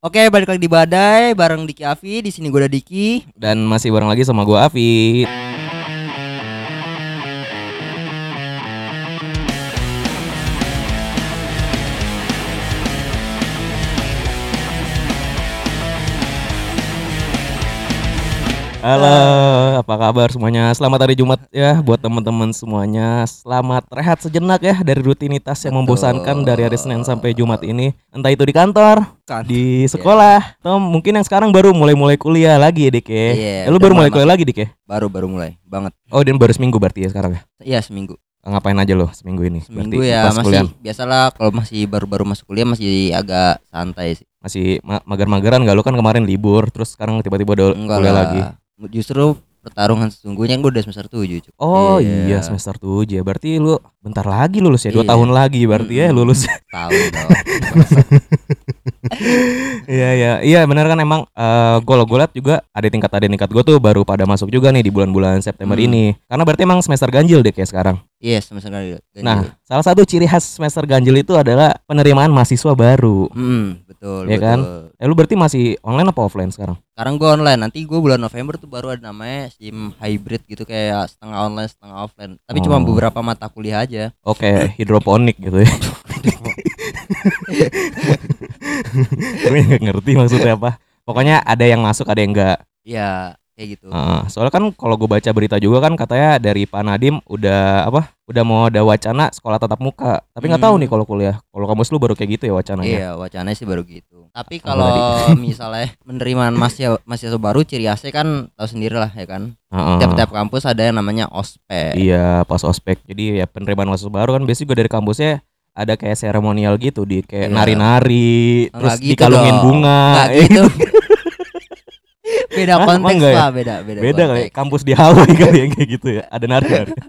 Oke, balik lagi di Badai bareng Diki Avi. Di sini gue ada Diki. Dan masih bareng lagi sama gua Avi. Halo, apa kabar semuanya? Selamat hari Jumat ya buat teman-teman semuanya. Selamat rehat sejenak ya dari rutinitas yang membosankan dari hari Senin sampai Jumat ini. Entah itu di kantor, Kan. di sekolah, atau mungkin yang sekarang baru mulai-mulai kuliah lagi ya, Dik ya. Iya, Eh, lu udah baru mulai mulai kuliah lagi, Dik ya? Baru baru mulai banget. Oh, dan baru seminggu berarti ya sekarang ya? Iya seminggu. Ngapain aja lo seminggu ini? Seminggu berarti ya pas masih kuliah biasalah kalau masih baru-baru masuk kuliah masih agak santai sih. masih ma- mager-mageran gak lo kan kemarin libur terus sekarang tiba-tiba udah Enggak kuliah lah. lagi. Justru pertarungan sesungguhnya gue udah semester 7 cuy. Oh Iya. iya semester 7 ya. Berarti lu bentar lagi lulus ya. Dua Iya. tahun lagi berarti ya Mm-mm. lulus. Tahun dong. Iya iya iya benar kan emang eh gue gue liat juga ada tingkat ada tingkat gue tuh baru pada masuk juga nih di bulan-bulan September Hmm. ini. Karena berarti emang semester ganjil deh kayak sekarang. Iya semester ganjil. Nah, salah satu ciri khas semester ganjil itu adalah penerimaan mahasiswa baru. Hmm, betul Iya betul. kan? Eh lu berarti masih online apa offline sekarang? Sekarang gue online. Nanti gue bulan November tuh baru ada namanya SIM hybrid gitu kayak setengah online setengah offline. Tapi cuma Oh. beberapa mata kuliah aja. Oke, hidroponik gitu ya. Gue nggak ngerti maksudnya apa. Pokoknya ada yang masuk, ada yang enggak. Iya kayak gitu. Heeh, soalnya kan kalau gue baca berita juga kan katanya dari Pak Nadim udah apa? Udah mau ada wacana sekolah tatap muka. Tapi nggak tahu Hmm. nih kalau kuliah. Kalau kampus lu baru kayak gitu ya wacananya. Iya, wacananya sih baru gitu. Tapi kalau misalnya penerimaan mahasiswa mahasiswa baru ciri khasnya kan tahu sendiri lah ya kan. Tiap-tiap kampus ada yang namanya ospek. Iya, pas ospek. Jadi ya penerimaan mahasiswa baru kan biasanya juga dari kampusnya ada kayak seremonial gitu di kayak Iya. nari-nari, Nggak terus gitu dikalungin dong. bunga. Nggak gitu. beda Hah, konteks nggak ya? lah, beda beda. Beda kali, konteks. kampus di Hawaii kali yang kayak gitu ya. Ada nari-nari.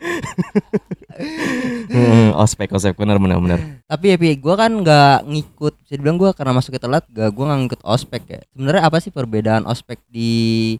Hmm, ospek, ospek bener bener bener. Tapi ya Pi, gua kan nggak ngikut. Bisa dibilang gua karena masuknya telat, gak gua nggak ngikut ospek ya. Sebenarnya apa sih perbedaan ospek di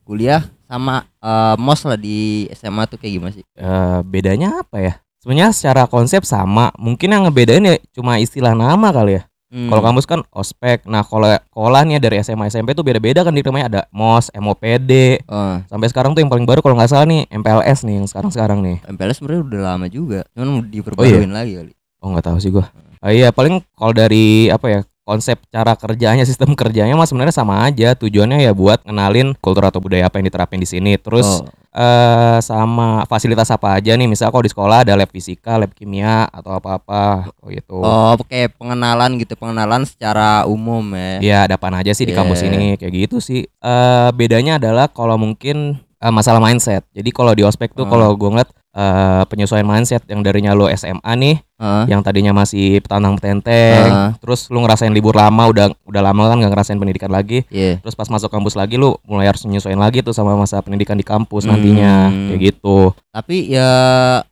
kuliah sama eh, mos lah di SMA tuh kayak gimana sih? Eh, bedanya apa ya? Sebenarnya secara konsep sama. Mungkin yang ngebedain ya cuma istilah nama kali ya. Hmm. Kalau kampus kan ospek. Nah, kalau sekolah nih dari SMA SMP tuh beda-beda kan di namanya ada MOS, MOPD. Oh, Sampai sekarang tuh yang paling baru kalau nggak salah nih MPLS nih yang sekarang-sekarang nih. MPLS sebenarnya udah lama juga, cuman diperbaruin lagi kali. Oh nggak tahu sih gua. Ah, iya paling kalau dari apa ya konsep cara kerjanya sistem kerjanya mas sebenarnya sama aja tujuannya ya buat ngenalin kultur atau budaya apa yang diterapin di sini terus Oh. eh sama fasilitas apa aja nih misal kalau di sekolah ada lab fisika lab kimia atau apa-apa oh gitu Oh, kayak pengenalan gitu, pengenalan secara umum ya. ya ada apa aja sih di kampus Iya. ini kayak gitu sih eh bedanya adalah kalau mungkin eh, masalah mindset jadi kalau di ospek tuh Hmm. kalau gue ngeliat eh, penyesuaian mindset yang darinya lo SMA nih Heeh. yang tadinya masih petantang petenteng Heeh. terus lu ngerasain libur lama udah udah lama kan nggak ngerasain pendidikan lagi Iya. terus pas masuk kampus lagi lu mulai harus menyesuaikan lagi tuh sama masa pendidikan di kampus nantinya Hmm. kayak gitu Tapi ya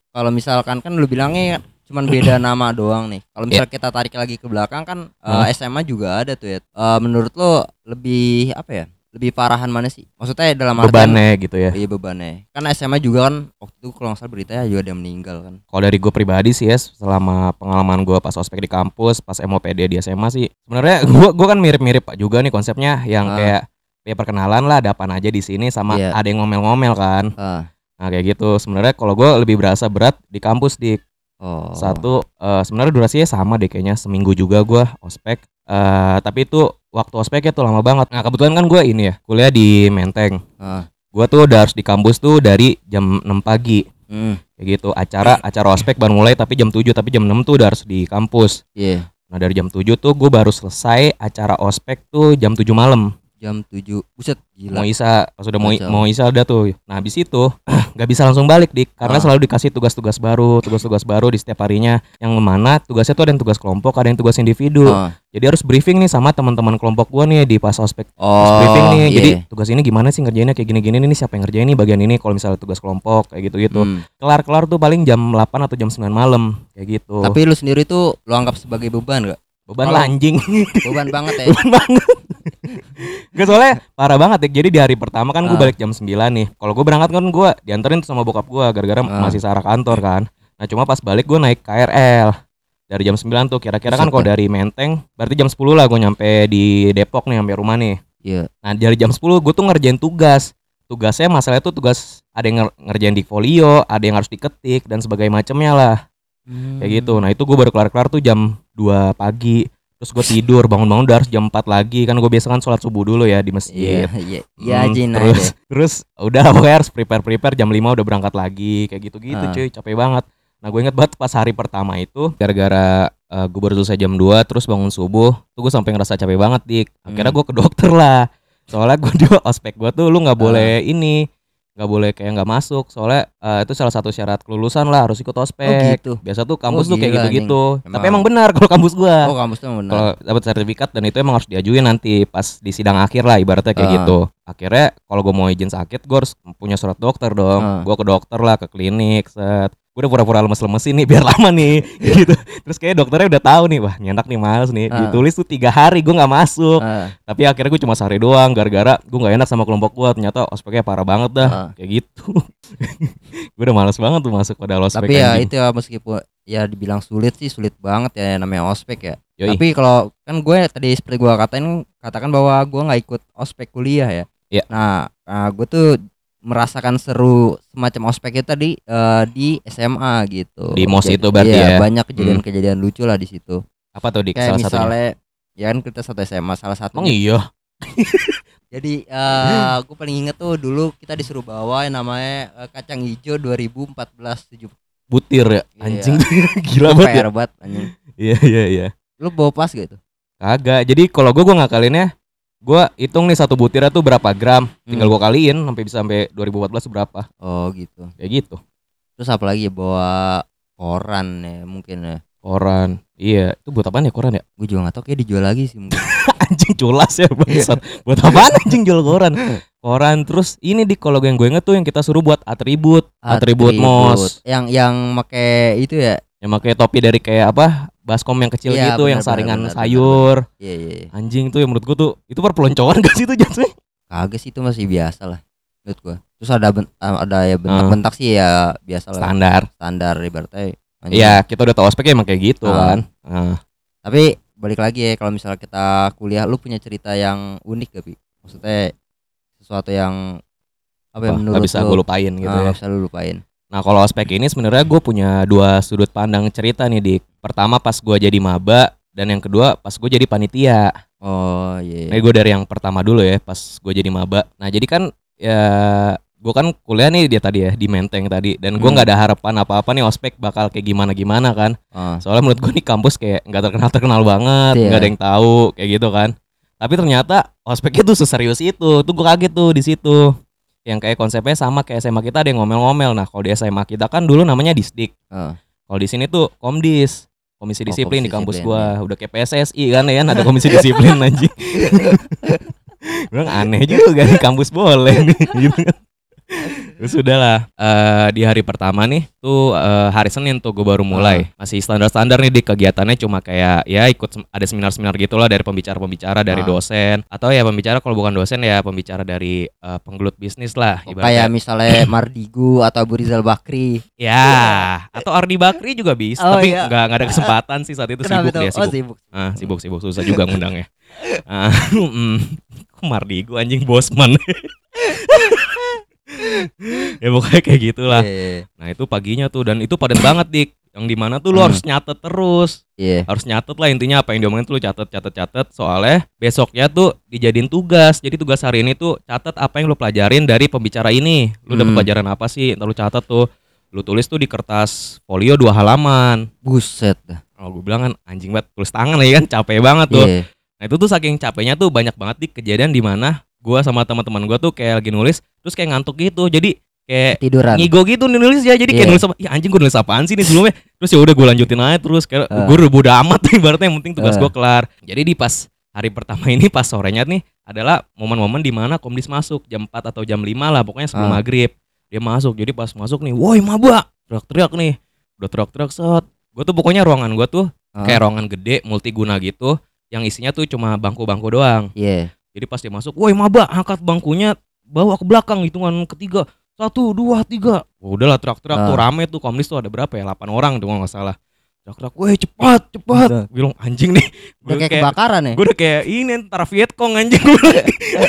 kalau misalkan kan lu bilangnya cuman beda nama doang nih. Kalau misal kita tarik lagi ke belakang kan eh, Hah? SMA juga ada tuh ya. Eh, menurut lo lebih apa ya? Lebih parahan mana sih? Maksudnya dalam artian bebannya gitu ya Iya bebannya. Kan SMA juga kan waktu itu kalau nggak salah beritanya juga ada yang meninggal kan. kalau dari gue pribadi sih ya selama pengalaman gue pas ospek di kampus pas MOPD di SMA sih sebenarnya gue gua kan mirip-mirip pak juga nih konsepnya yang Ah. kayak ya perkenalan lah ada apa aja di sini sama Iya. ada yang ngomel-ngomel kan Ah. nah kayak gitu sebenarnya kalau gue lebih berasa berat di kampus di Oh. Satu eh, sebenarnya durasinya sama deh kayaknya seminggu juga gua ospek. Eh tapi itu waktu ospeknya tuh lama banget. Nah kebetulan kan gue ini ya kuliah di Menteng. Ah. Gua tuh udah harus di kampus tuh dari jam 6 pagi Hmm. kayak gitu. Acara acara ospek baru mulai tapi jam 7 tapi jam 6 tuh udah harus di kampus. Iya. Nah dari jam 7 tuh gue baru selesai acara ospek tuh jam 7 malam. Jam 7. Buset, gila. Mau isa pas udah mau mau isa udah tuh. Nah habis itu nggak bisa langsung balik dik karena Ah. selalu dikasih tugas-tugas baru, tugas-tugas baru di setiap harinya. Yang mana tugasnya tuh ada yang tugas kelompok, ada yang tugas individu. Ah. Jadi harus briefing nih sama teman-teman kelompok gua nih di pas ospek. Pas Oh, briefing nih. iya. Jadi tugas ini gimana sih ngerjainnya kayak gini-gini nih siapa yang ngerjain nih bagian ini kalau misalnya tugas kelompok kayak gitu-gitu. Hmm. Kelar-kelar tuh paling jam 8 atau jam 9 malam kayak gitu. Tapi lu sendiri tuh lu anggap sebagai beban gak? beban kalau- lah anjing. Beban banget ya. beban banget. Gak soalnya parah banget ya. Jadi di hari pertama kan gue Ah. balik jam 9 nih. Kalau gue berangkat kan gue dianterin sama bokap gue gara-gara Ah. masih searah kantor kan. Nah cuma pas balik gue naik KRL. dari jam 9 tuh kira-kira kan kalau dari Menteng berarti jam 10 lah gue nyampe di Depok nih sampai rumah nih Iya. nah dari jam 10 gue tuh ngerjain tugas tugasnya masalahnya tuh tugas ada yang nger- ngerjain di folio ada yang harus diketik dan sebagainya macamnya lah Hmm. kayak gitu nah itu gue baru kelar-kelar tuh jam 2 pagi terus gue tidur bangun-bangun udah harus jam 4 lagi kan gue biasa kan sholat subuh dulu ya di masjid Iya, iya. Iya, Hmm, terus aja. terus udah pokoknya harus prepare prepare jam 5 udah berangkat lagi kayak gitu gitu Ah. cuy capek banget nah gue inget banget pas hari pertama itu gara-gara eh, gue baru selesai jam 2 terus bangun subuh tuh gue sampai ngerasa capek banget dik akhirnya Hmm. gue ke dokter lah soalnya gue di ospek gue tuh lu nggak Ah. boleh ini nggak boleh kayak nggak masuk soalnya eh, itu salah satu syarat kelulusan lah harus ikut ospek Oh, gitu. biasa tuh kampus Oh, tuh kayak gila, gitu-gitu tapi Emang- benar kalau kampus gua Oh, kampus tuh benar. kalau dapat sertifikat dan itu emang harus diajuin nanti pas di sidang akhir lah ibaratnya kayak Ah. gitu akhirnya kalau gue mau izin sakit gue harus punya surat dokter dong Ah. gue ke dokter lah ke klinik set gue udah pura-pura lemes-lemesin nih biar lama nih gitu terus kayak dokternya udah tahu nih wah nyenak nih males nih Ah. ditulis tuh tiga hari gue nggak masuk Ah, tapi akhirnya gue cuma sehari doang gara-gara gue nggak enak sama kelompok gue ternyata ospeknya parah banget dah Ah. kayak gitu gue udah males banget tuh masuk pada ospek tapi ya anjing. itu ya meskipun ya dibilang sulit sih sulit banget ya namanya ospek ya. Yoi. Tapi kalau kan gue tadi seperti gue katain katakan bahwa gue nggak ikut ospek kuliah ya. Iya. Nah, nah gue tuh merasakan seru semacam ospek itu tadi eh, di SMA gitu. Di MOS itu berarti iya, ya? banyak kejadian-kejadian lucu lah di situ. apa tuh dik Kayak salah satunya misalnya ya kan kita satu SMA salah satu emang iya Jadi eh gue paling inget tuh dulu kita disuruh bawa yang namanya eh, kacang hijau 2014 tujuh butir ya Iya. anjing gila banget ya banget anjing. iya iya iya Lu bawa pas gitu? Kagak. Jadi kalau gue gue ngakalinnya gue hitung nih satu butirnya tuh berapa gram. Tinggal Hmm. gue kaliin sampai bisa sampai 2014 tuh berapa. Oh gitu. Kayak gitu. Terus apa lagi ya bawa koran ya mungkin ya. Koran. Iya, itu buat apaan ya koran ya? Gue juga gak tau kayak dijual lagi sih mungkin. anjing culas ya bangsat. buat apaan anjing jual koran? Koran terus ini di kalau yang gue inget tuh yang kita suruh buat atribut, atribut, mos. Yang yang make itu ya. Yang pakai topi dari kayak apa? Baskom yang kecil Iya, gitu yang benar, saringan benar, benar, sayur. Iya iya. iya. Anjing tuh yang menurut gue tuh itu perpeloncoan gak sih itu jatuhnya? Kagak sih itu masih biasa lah menurut gua. Terus ada ben- ada ya bentak-bentak sih ya biasa lah Standar. standar ibaratnya. Iya, kita udah tahu ospek emang kayak gitu Ah. kan. Ah. Tapi balik lagi ya kalau misalnya kita kuliah lu punya cerita yang unik gak Pi? Maksudnya sesuatu yang apa ya Wah, menurut nggak bisa lu, lupain gitu ah, ya. bisa lu lupain. Nah kalau ospek ini sebenarnya gue punya dua sudut pandang cerita nih dik. Pertama pas gue jadi maba dan yang kedua pas gue jadi panitia. Oh iya. Nah gue dari yang pertama dulu ya pas gue jadi maba. Nah jadi kan ya gue kan kuliah nih dia tadi ya di Menteng tadi dan gue Hmm. nggak ada harapan apa-apa nih ospek bakal kayak gimana gimana kan. Oh, Soalnya menurut gue nih kampus kayak nggak terkenal terkenal banget, Iya. nggak ada yang tahu kayak gitu kan. Tapi ternyata ospeknya tuh seserius itu. Tuh gue kaget tuh di situ. Yang kayak konsepnya sama kayak SMA kita ada yang ngomel-ngomel. Nah kalau di SMA kita kan dulu namanya disdik. oh. Kalau di sini tuh komdis. Komisi Oh, disiplin di komisi kampus disiplin, gua. Udah kayak PSSI kan ya, ada komisi disiplin anjing. Bilang aneh juga nih kampus boleh nih gitu kan. Terus udah lah eh, di hari pertama nih tuh eh, hari Senin tuh gue baru mulai masih standar-standar nih di kegiatannya cuma kayak ya ikut sem- ada seminar-seminar gitulah dari pembicara-pembicara dari Ah. dosen atau ya pembicara kalau bukan dosen ya pembicara dari eh, penggelut bisnis lah Oh, ibaratnya. kayak misalnya Mardigu atau Abu Rizal Bakri. Ya, atau Ardi Bakri juga bisa, Oh, tapi iya. nggak nggak ada kesempatan sih saat itu sibuk dia Oh sibuk. sibuk. Ah, sibuk sibuk susah juga ngundangnya. Ah, kok Mardigu anjing bosman. ya pokoknya kayak gitulah. Iya, iya, Nah itu paginya tuh dan itu padat banget dik. Yang di mana tuh lu Hmm. harus nyatet terus, Iya. harus nyatet lah intinya apa yang diomongin tuh lu catet catet catet. Soalnya besoknya tuh dijadiin tugas. Jadi tugas hari ini tuh catet apa yang lu pelajarin dari pembicara ini. Lu dapet Hmm. pelajaran apa sih? Ntar lu catat tuh. Lu tulis tuh di kertas folio dua halaman. Buset dah. Oh gue bilang kan anjing banget tulis tangan lagi kan capek banget tuh. Iya. Nah itu tuh saking capeknya tuh banyak banget di kejadian di gua sama teman-teman gua tuh kayak lagi nulis terus kayak ngantuk gitu. Jadi kayak Tiduran. ngigo gitu nulis ya. Jadi kayak Iya. nulis apa? Ya anjing gua nulis apaan sih nih sebelumnya. Terus ya udah gua lanjutin aja terus kayak Ah. gue udah bodo amat nih ibaratnya yang penting tugas Ah. gua kelar. Jadi di pas hari pertama ini pas sorenya nih adalah momen-momen di mana komdis masuk jam 4 atau jam 5 lah pokoknya sebelum Ah. maghrib. Dia masuk. Jadi pas masuk nih, woi maba, teriak-teriak nih. Udah teriak-teriak set. Gue tuh pokoknya ruangan gua tuh Ah. kayak ruangan gede multiguna gitu yang isinya tuh cuma bangku-bangku doang. Iya. Jadi pas dia masuk, woi maba angkat bangkunya bawa ke belakang hitungan ketiga satu dua tiga. Wah, udahlah teriak-teriak tuh Ah. rame tuh komunis tuh ada berapa ya? 8 orang tuh nggak salah. teriak-teriak, "Woi, cepat, cepat." Udah. Gue bilang anjing nih. Udah Gue kayak kebakaran ya. gue udah kayak ini antara Vietcong anjing gue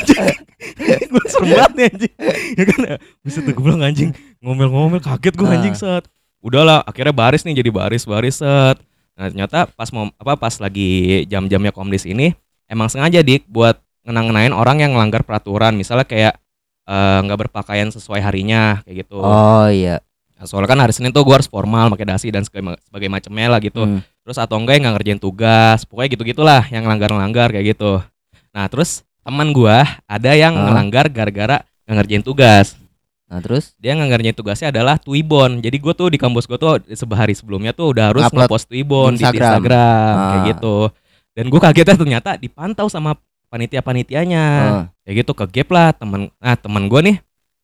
gue serem banget nih anjing ya kan bisa tuh gue bilang anjing ngomel-ngomel kaget gue Ah. anjing set udahlah akhirnya baris nih jadi baris baris set nah ternyata pas mau apa pas lagi jam-jamnya komdis ini emang sengaja dik buat ngenang-ngenain orang yang ngelanggar peraturan misalnya kayak eh, nggak berpakaian sesuai harinya kayak gitu Oh iya. Nah, soalnya kan hari Senin tuh gue harus formal pakai dasi dan sebagai, sebagai macamnya lah gitu Hmm. terus atau enggak yang nggak ngerjain tugas pokoknya gitu gitulah yang langgar-langgar kayak gitu nah terus teman gua ada yang Ah. ngelanggar gara-gara nggak ngerjain tugas Nah terus dia nggak ngerjain tugasnya adalah Twibbon jadi gue tuh di kampus gue tuh sehari sebelumnya tuh udah harus ngepost Twibbon di di Instagram. Instagram, kayak Ah. gitu dan gue kagetnya ternyata dipantau sama panitia-panitianya Oh. kayak gitu ke gap lah temen nah temen gue nih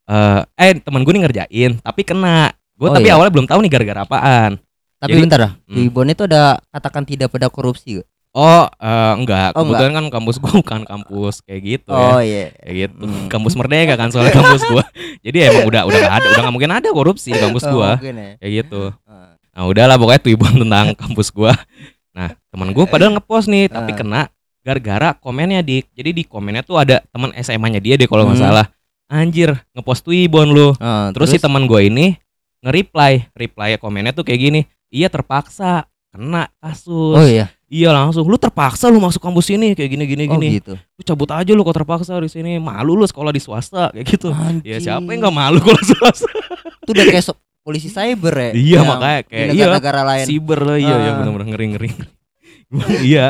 eh eh temen gue nih ngerjain tapi kena gue Oh, tapi iya. awalnya belum tahu nih gara-gara apaan Tapi Jadi- bentar dah. Hmm. Di Ibon itu ada katakan tidak pada korupsi. gak? Oh, eh, enggak. Oh, Kebetulan kan kampus gua bukan kampus kayak gitu Oh ya. iya. Kayak gitu. Hmm. Kampus Merdeka kan soalnya kampus gua. Jadi emang udah udah gak ada, udah gak mungkin ada korupsi di kampus Oh, gua. mungkin ya. Kayak gitu. Ah. Nah, udahlah pokoknya tuibon tentang kampus gua. Nah, teman gua padahal ngepost nih, tapi Ah. kena gara-gara komennya dik. Jadi di komennya tuh ada teman SMA-nya dia deh kalau nggak Hmm. salah. Anjir, ngepost tuibon lu. Ah, Terus, si teman gua ini nge-reply, reply komennya tuh kayak gini. Iya terpaksa kena kasus. Oh iya. Iya langsung lu terpaksa lu masuk kampus ini kayak gini gini Oh gini. gitu. Lu cabut aja lu kok terpaksa di sini. Malu lu sekolah di swasta kayak gitu. Ya Anjing. siapa yang nggak malu kalau swasta? Itu udah kayak so- polisi cyber ya. Iya, makanya kayak, negara-negara lain. Siber lah iya ya Ah. benar-benar ngeri ngeri. Iya.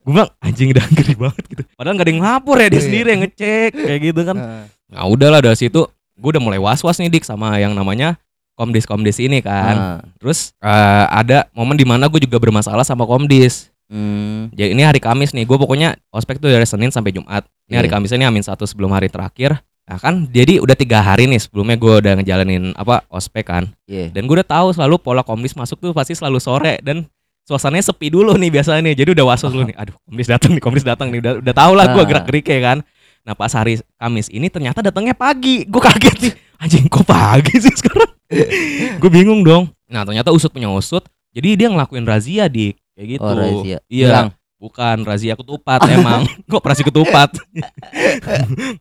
Gue bilang anjing udah ngeri banget gitu. Padahal gak ada yang lapor ya dia Iya. sendiri yang ngecek kayak gitu kan. Ah. Nah udahlah dari situ gue udah mulai was-was nih dik sama yang namanya komdis komdis ini kan. Ah. Terus eh, ada momen di mana gue juga bermasalah sama komdis. Hmm. Jadi ini hari Kamis nih, gue pokoknya ospek tuh dari Senin sampai Jumat. Ini hari Iya. Kamis ini amin satu sebelum hari terakhir. Nah kan, jadi udah tiga hari nih sebelumnya gue udah ngejalanin apa ospek kan. Iya. Dan gue udah tahu selalu pola komdis masuk tuh pasti selalu sore dan suasananya sepi dulu nih biasanya nih. Jadi udah was dulu nih. Aduh, komdis datang nih, komdis datang nih. Udah, udah tau lah gue Ah. gerak gerik ya kan. Nah pas hari Kamis ini ternyata datangnya pagi. Gue kaget nih. Anjing kok pagi sih sekarang? gue bingung dong. Nah ternyata usut punya usut. Jadi dia ngelakuin razia di kayak gitu. Oh razia. Iya. Hilang. Bukan razia ketupat emang. Kok operasi ketupat?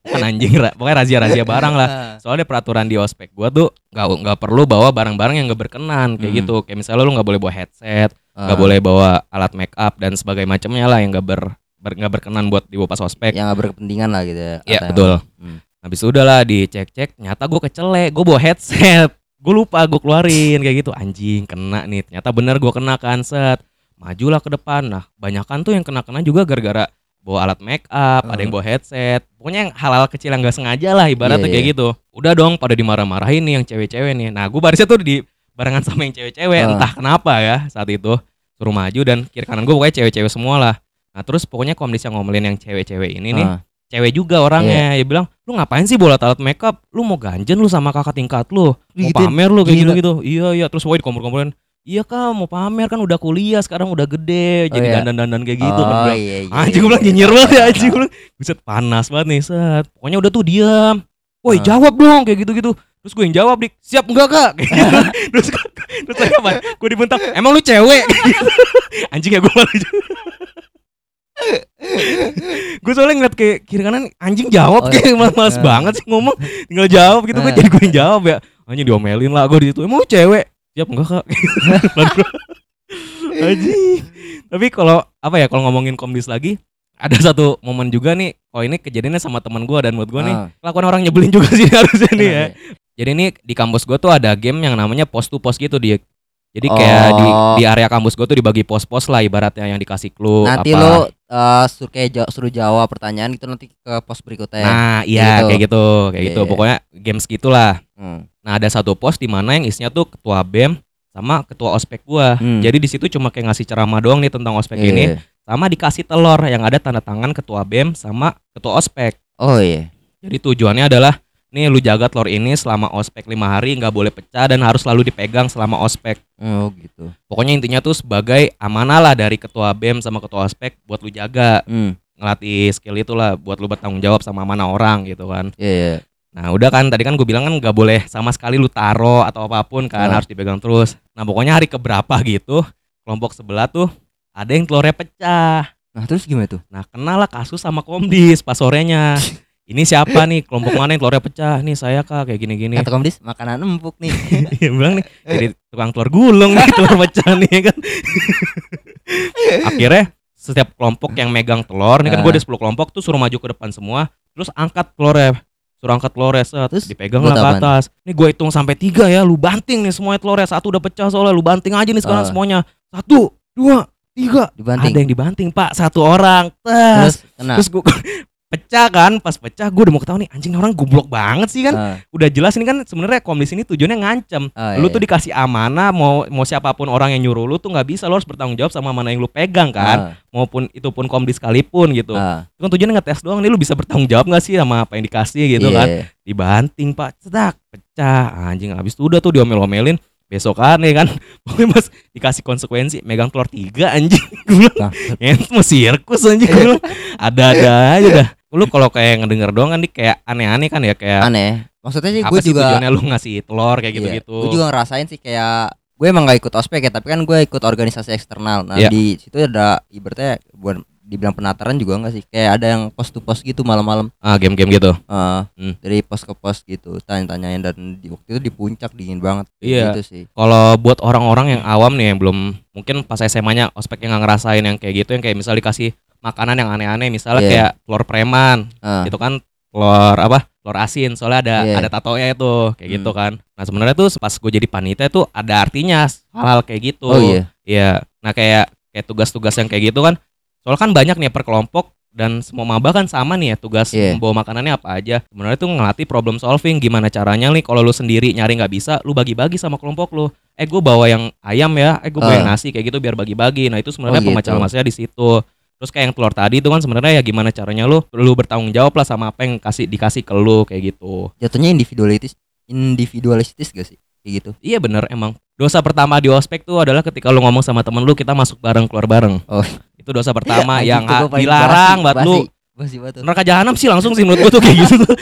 Bukan anjing, pokoknya razia-razia barang lah. Ah. Soalnya peraturan di ospek gua tuh nggak nggak perlu bawa barang-barang yang nggak berkenan kayak Hmm. gitu. Kayak misalnya lu nggak boleh bawa headset, nggak Ah. boleh bawa alat make up dan sebagainya macamnya lah yang nggak ber ber- nggak berkenan buat dibawa pas ospek. Yang nggak berkepentingan lah gitu ya. Iya betul. Hmm. Habis itu udah lah dicek-cek, ternyata gue kecelek, gue bawa headset, gue lupa gue keluarin kayak gitu, anjing kena nih, ternyata bener gue kena kan set, majulah ke depan, nah banyakan tuh yang kena-kena juga gara-gara bawa alat make up, ada yang Hmm. bawa headset, pokoknya yang hal-hal kecil yang gak sengaja lah ibaratnya Iya, kayak iya. gitu, udah dong pada dimarah-marahin nih yang cewek-cewek nih, nah gue barisnya tuh di barengan sama yang cewek-cewek, Ah. entah kenapa ya saat itu suruh maju dan kiri kanan gue pokoknya cewek-cewek semua lah, nah terus pokoknya komdis yang ngomelin yang cewek-cewek ini nih Ah. cewek juga orangnya. Dia bilang lu ngapain sih bola alat makeup? Lu mau ganjen lu sama kakak tingkat lu? Mau pamer lu kayak gitu gitu iya iya. Terus woi dikompor-komporin iya kak mau pamer. Kan udah kuliah sekarang udah gede. Oh, jadi iya. dandan-dandan kayak gitu. Kan oh, bilang, iya, iya, anjing gue iya, bilang iya. nyinyir banget ya anjing. Gue bilang buset panas banget nih set. Pokoknya udah tuh diam woi Ah. jawab dong kayak gitu-gitu. Terus gue yang jawab dik. Siap enggak kak terus terus saya apa? Gue dibentak emang lu cewek? Anjing ya gue malu gue soalnya ngeliat kayak kiri kanan anjing jawab Oh, kayak malas malas iya. banget sih ngomong. Tinggal jawab gitu gue Eh. jadi gue yang jawab ya. Anjing diomelin lah gue di situ. Emang lu cewek? Siap enggak kak. Anjing. Tapi kalau apa ya kalau ngomongin komdis lagi ada satu momen juga nih oh ini kejadiannya sama teman gue dan menurut gue nih Ah. kelakuan orang nyebelin juga sih harusnya nih ya Iya. jadi ini di kampus gue tuh ada game yang namanya post to post gitu dia jadi kayak di Oh. di area kampus gue tuh dibagi pos-pos lah ibaratnya yang dikasih clue Nanti apa. lo uh, suruh kayak suruh jawab pertanyaan gitu nanti ke pos berikutnya. Nah, iya Gitu. kayak gitu, kayak Iya, gitu. iya. Pokoknya games gitulah. Hmm. Nah, ada satu pos di mana yang isinya tuh ketua BEM sama ketua ospek gua. Hmm. Jadi di situ cuma kayak ngasih ceramah doang nih tentang ospek Iya. ini, sama dikasih telur yang ada tanda tangan ketua BEM sama ketua ospek. Oh iya. Jadi tujuannya adalah nih lu jaga telur ini selama ospek lima hari nggak boleh pecah dan harus selalu dipegang selama ospek. Oh gitu. Pokoknya intinya tuh sebagai amanah lah dari ketua BEM sama ketua ospek buat lu jaga Hmm. ngelatih skill itulah buat lu bertanggung jawab sama amanah orang gitu kan. Iya. iya. Nah udah kan tadi kan gue bilang kan nggak boleh sama sekali lu taro atau apa pun kan Ah. harus dipegang terus. Nah pokoknya hari keberapa gitu kelompok sebelah tuh ada yang telurnya pecah. Nah, terus gimana tuh? Nah, kenalah kasus sama komdis pas sorenya. Ini siapa nih kelompok mana yang telurnya pecah? Nih saya kak kayak gini-gini. Kata komdis makanan empuk nih. Dia bilang nih jadi tukang telur gulung nih telur pecah nih kan. Akhirnya setiap kelompok yang megang telur, ini kan gue Ah. ada 10 kelompok tuh suruh maju ke depan semua, terus angkat telurnya. Suruh angkat telurnya, set, Terus dipegang lah ke atas. Nih gue hitung sampai tiga ya, lu banting nih semuanya telurnya. Satu udah pecah soalnya, lu banting aja nih sekarang Ah. semuanya. Satu, dua, tiga. dibanting. Ada yang dibanting pak, satu orang. Tes. Terus kena. Terus gue pecah kan, pas pecah gue udah mau ketahui nih anjing orang goblok banget sih kan. Ah, Udah jelas ini kan sebenarnya komdis ini tujuannya ngancem. ah, lu iya, tuh dikasih amanah mau mau siapa pun orang yang nyuruh lu tuh nggak bisa. Lu harus bertanggung jawab sama mana yang lu pegang kan? Maupun itu pun komdis sekalipun gitu. Ah, itu kan tujuannya ngetes doang nih lu bisa bertanggung jawab nggak sih sama apa yang dikasih gitu iya. kan? dibanting pak. Cetak pecah. Anjing habis itu udah tuh diomel-omelin. Besok kan ya kan? Pokoknya mas dikasih konsekuensi megang telur tiga anjing. Gue bilang Bangsat. ya itu mau sirkus anjing. Gue bilang ada-ada aja dah lu kalau kayak ngedenger doang kan nih kayak aneh-aneh kan ya kayak Aneh. Maksudnya sih gue juga tujuannya lu ngasih telur kayak gitu-gitu Gue juga ngerasain sih kayak gue emang gak ikut ospek ya, tapi kan gue ikut organisasi eksternal. Nah, Iya. di situ ada ibaratnya buat dibilang penataran juga enggak sih? Kayak ada yang pos to pos gitu malam-malam. ah game-game gitu Eh, Hmm. dari pos ke pos gitu, tanya-tanyain dan di waktu itu di puncak dingin banget. Iya. Gitu sih. Kalau buat orang-orang yang awam nih yang belum mungkin pas SMA-nya ospek yang nggak ngerasain yang kayak gitu yang kayak misal dikasih makanan yang aneh-aneh misalnya Iya. kayak telur preman Ah, itu kan telur apa telur asin soalnya ada Iya. ada tatonya itu kayak Hmm. gitu kan nah sebenarnya tuh pas gue jadi panitia tuh ada artinya hal-hal kayak gitu Oh iya. Iya. nah kayak kayak tugas-tugas yang kayak gitu kan soalnya kan banyak nih per kelompok dan semua maba kan sama nih ya tugas Iya. membawa makanannya apa aja sebenarnya tuh ngelatih problem solving gimana caranya nih kalau lu sendiri nyari nggak bisa lu bagi-bagi sama kelompok lu eh gue bawa yang ayam ya eh gue bawa yang Ah. nasi kayak gitu biar bagi-bagi nah itu sebenarnya Oh, gitu. masalahnya di situ terus kayak yang telur tadi itu kan sebenarnya ya gimana caranya lu lu bertanggung jawab lah sama apa yang kasih dikasih ke lu kayak gitu Jatuhnya individualitis individualistis gak sih? Kayak gitu. iya bener emang dosa pertama di ospek tuh adalah ketika lu ngomong sama temen lu kita masuk bareng keluar bareng Oh. itu dosa pertama Anjing yang paling dilarang buat lu basi- Basi jahanam sih langsung sih menurut gua tuh kayak gitu tuh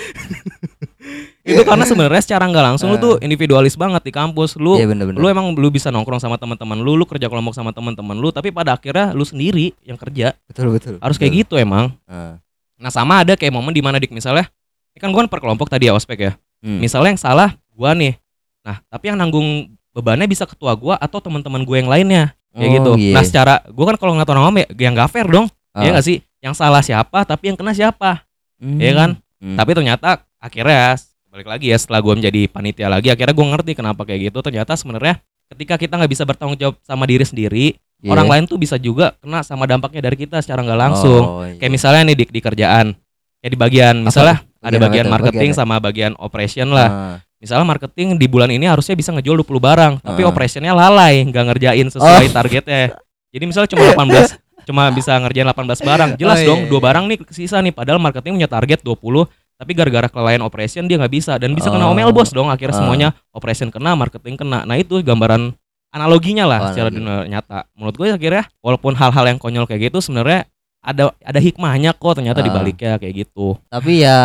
itu karena sebenarnya secara nggak langsung lu tuh individualis banget di kampus lu Iya bener-bener. lu emang lu bisa nongkrong sama teman-teman lu lu kerja kelompok sama teman-teman lu tapi pada akhirnya lu sendiri yang kerja betul betul. harus kayak gitu emang Ah. nah sama ada kayak momen di mana dik misalnya ini kan gua kan per kelompok tadi ya ospek ya Hmm. misalnya yang salah gua nih nah tapi yang nanggung bebannya bisa ketua gua atau teman-teman gue yang lainnya kayak Oh, gitu iya. nah secara gua kan kalau ngeliat orang awam ya yang nggak fair dong Ah. ya nggak sih yang salah siapa tapi yang kena siapa Hmm. Iya kan? Hmm. tapi ternyata akhirnya balik lagi ya setelah gue menjadi panitia lagi akhirnya gue ngerti kenapa kayak gitu ternyata sebenarnya ketika kita nggak bisa bertanggung jawab sama diri sendiri Iya. orang lain tuh bisa juga kena sama dampaknya dari kita secara nggak langsung Oh, iya. kayak misalnya nih di, di kerjaan kayak di bagian misalnya tuh? ada Bagian apa marketing Bagian sama bagian operation lah Ah. misalnya marketing di bulan ini harusnya bisa ngejual 20 barang tapi Ah. operationnya lalai nggak ngerjain sesuai targetnya jadi misalnya cuma 18 cuma bisa ngerjain 18 barang jelas Oh, iya, dong iya. dua barang nih sisa nih padahal marketing punya target 20 tapi gara-gara kelalaian operation dia nggak bisa dan bisa kena Oh. omel bos dong akhirnya Ah. semuanya operation kena marketing kena nah itu gambaran analoginya lah Oh, secara dunia nyata menurut gue akhirnya walaupun hal-hal yang konyol kayak gitu sebenarnya ada ada hikmahnya kok ternyata Ah. di baliknya kayak gitu tapi ya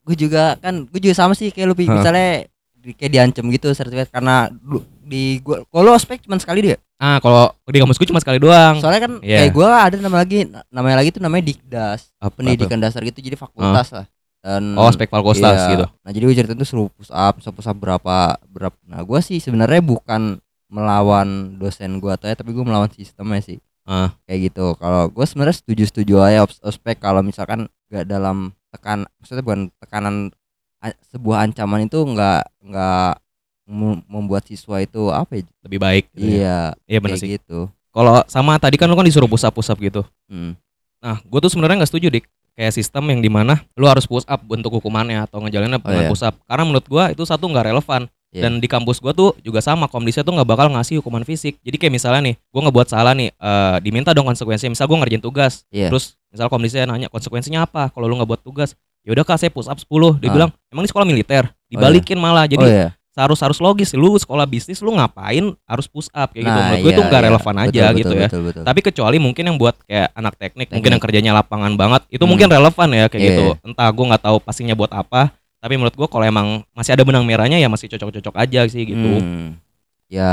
gue juga kan gue juga sama sih kayak lu Pi. Hah. misalnya di- kayak diancem gitu sertifikat karena di gua kalau ospek cuma sekali dia ah kalau di kampus gue cuma sekali doang soalnya kan Iya. kayak gue ada nama lagi namanya lagi tuh namanya dikdas Apa pendidikan dasar gitu jadi fakultas lah dan oh spek Falkostas iya. gitu. Nah jadi gue cerita tuh suruh push up up, push up berapa berapa. Nah gue sih sebenarnya bukan melawan dosen gue atau ya tapi gue melawan sistemnya sih. Ah. kayak gitu. Kalau gue sebenarnya setuju setuju aja os- ospek. Kalau misalkan nggak dalam tekan maksudnya bukan tekanan sebuah ancaman itu nggak nggak mem- membuat siswa itu apa ya? Lebih baik gitu ya. iya. Iya benar sih. gitu. Kalau sama tadi kan lu kan disuruh push up push up gitu. Hmm. nah gue tuh sebenarnya nggak setuju dik kayak sistem yang di mana lu harus push up bentuk hukumannya atau ngejalaninnya Oh, dengan iya. push up. Karena menurut gua itu satu nggak relevan. Iya. dan di kampus gua tuh juga sama komdisnya tuh nggak bakal ngasih hukuman fisik. Jadi kayak misalnya nih gua ngebuat salah nih eh, diminta dong konsekuensinya misal gua ngerjain tugas Iya. terus misal komdisnya nanya konsekuensinya apa kalau lu nggak buat tugas? Ya udah kak saya push up 10 dia Ah. bilang emang ini sekolah militer? Dibalikin malah. Jadi oh iya harus harus logis lu sekolah bisnis lu ngapain harus push up kayak gitu Nah, menurut gue iya, itu nggak iya. relevan aja Betul, gitu betul, ya betul, betul. tapi kecuali mungkin yang buat kayak anak teknik, mungkin Teknik. yang kerjanya lapangan banget itu Hmm. mungkin relevan ya kayak Iya. gitu entah gue nggak tahu pastinya buat apa tapi menurut gue kalau emang masih ada benang merahnya ya masih cocok-cocok aja sih gitu Hmm. ya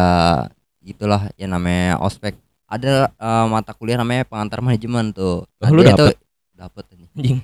itulah yang namanya ospek ada eh, mata kuliah namanya pengantar manajemen tuh Oh, lu dapet? tuh dapet. Anjing.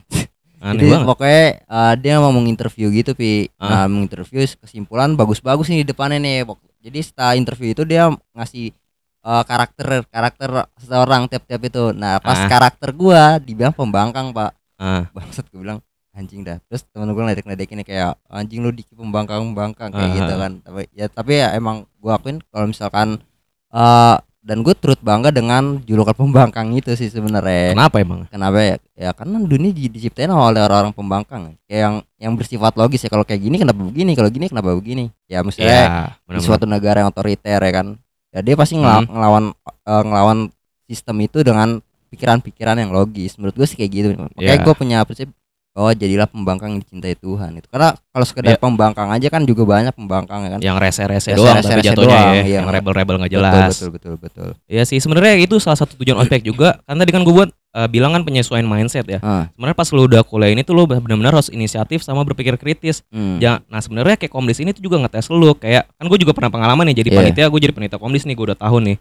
Aneh Jadi banget. pokoknya eh, dia mau menginterview gitu pi Ah. nah menginterview kesimpulan bagus-bagus nih di depannya nih jadi setelah interview itu dia ngasih eh, karakter karakter seseorang tiap-tiap itu nah pas Ah. karakter gua dibilang pembangkang pak Ah, bangsat gue bilang anjing dah terus temen gue ngeledek-ledekin kayak anjing lu dikit pembangkang pembangkang kayak Ah. gitu kan tapi ya tapi ya emang gua akuin kalau misalkan eh dan gue turut bangga dengan julukan pembangkang itu sih sebenarnya. Kenapa emang? kenapa ya? Ya karena dunia di- diciptain oleh orang-orang pembangkang. Kayak yang yang bersifat logis ya. Kalau kayak gini kenapa begini? Kalau gini kenapa begini? Ya misalnya Iya, di suatu negara yang otoriter ya kan. Ya dia pasti ngela- Hmm. ngelawan eh, ngelawan sistem itu dengan pikiran-pikiran yang logis. Menurut gue sih kayak gitu. Makanya Iya. gue punya prinsip bahwa jadilah pembangkang yang dicintai Tuhan itu karena kalau sekedar Iya. pembangkang aja kan juga banyak pembangkang ya kan yang rese-rese Rese- doang tapi jatuhnya doang, ya, iya. yang rebel-rebel nggak jelas. betul betul betul Iya sih sebenarnya itu salah satu tujuan ospek juga. Kan tadi kan gue buat eh, bilang kan penyesuaian mindset ya. ah Sebenarnya pas lu udah kuliah ini tuh lu benar-benar harus inisiatif sama berpikir kritis. hmm. Ja, nah sebenarnya kayak komdis ini tuh juga ngetes lu kayak kan gue juga pernah pengalaman nih jadi Iya. panitia gue jadi panitia komdis nih gue udah tahun nih.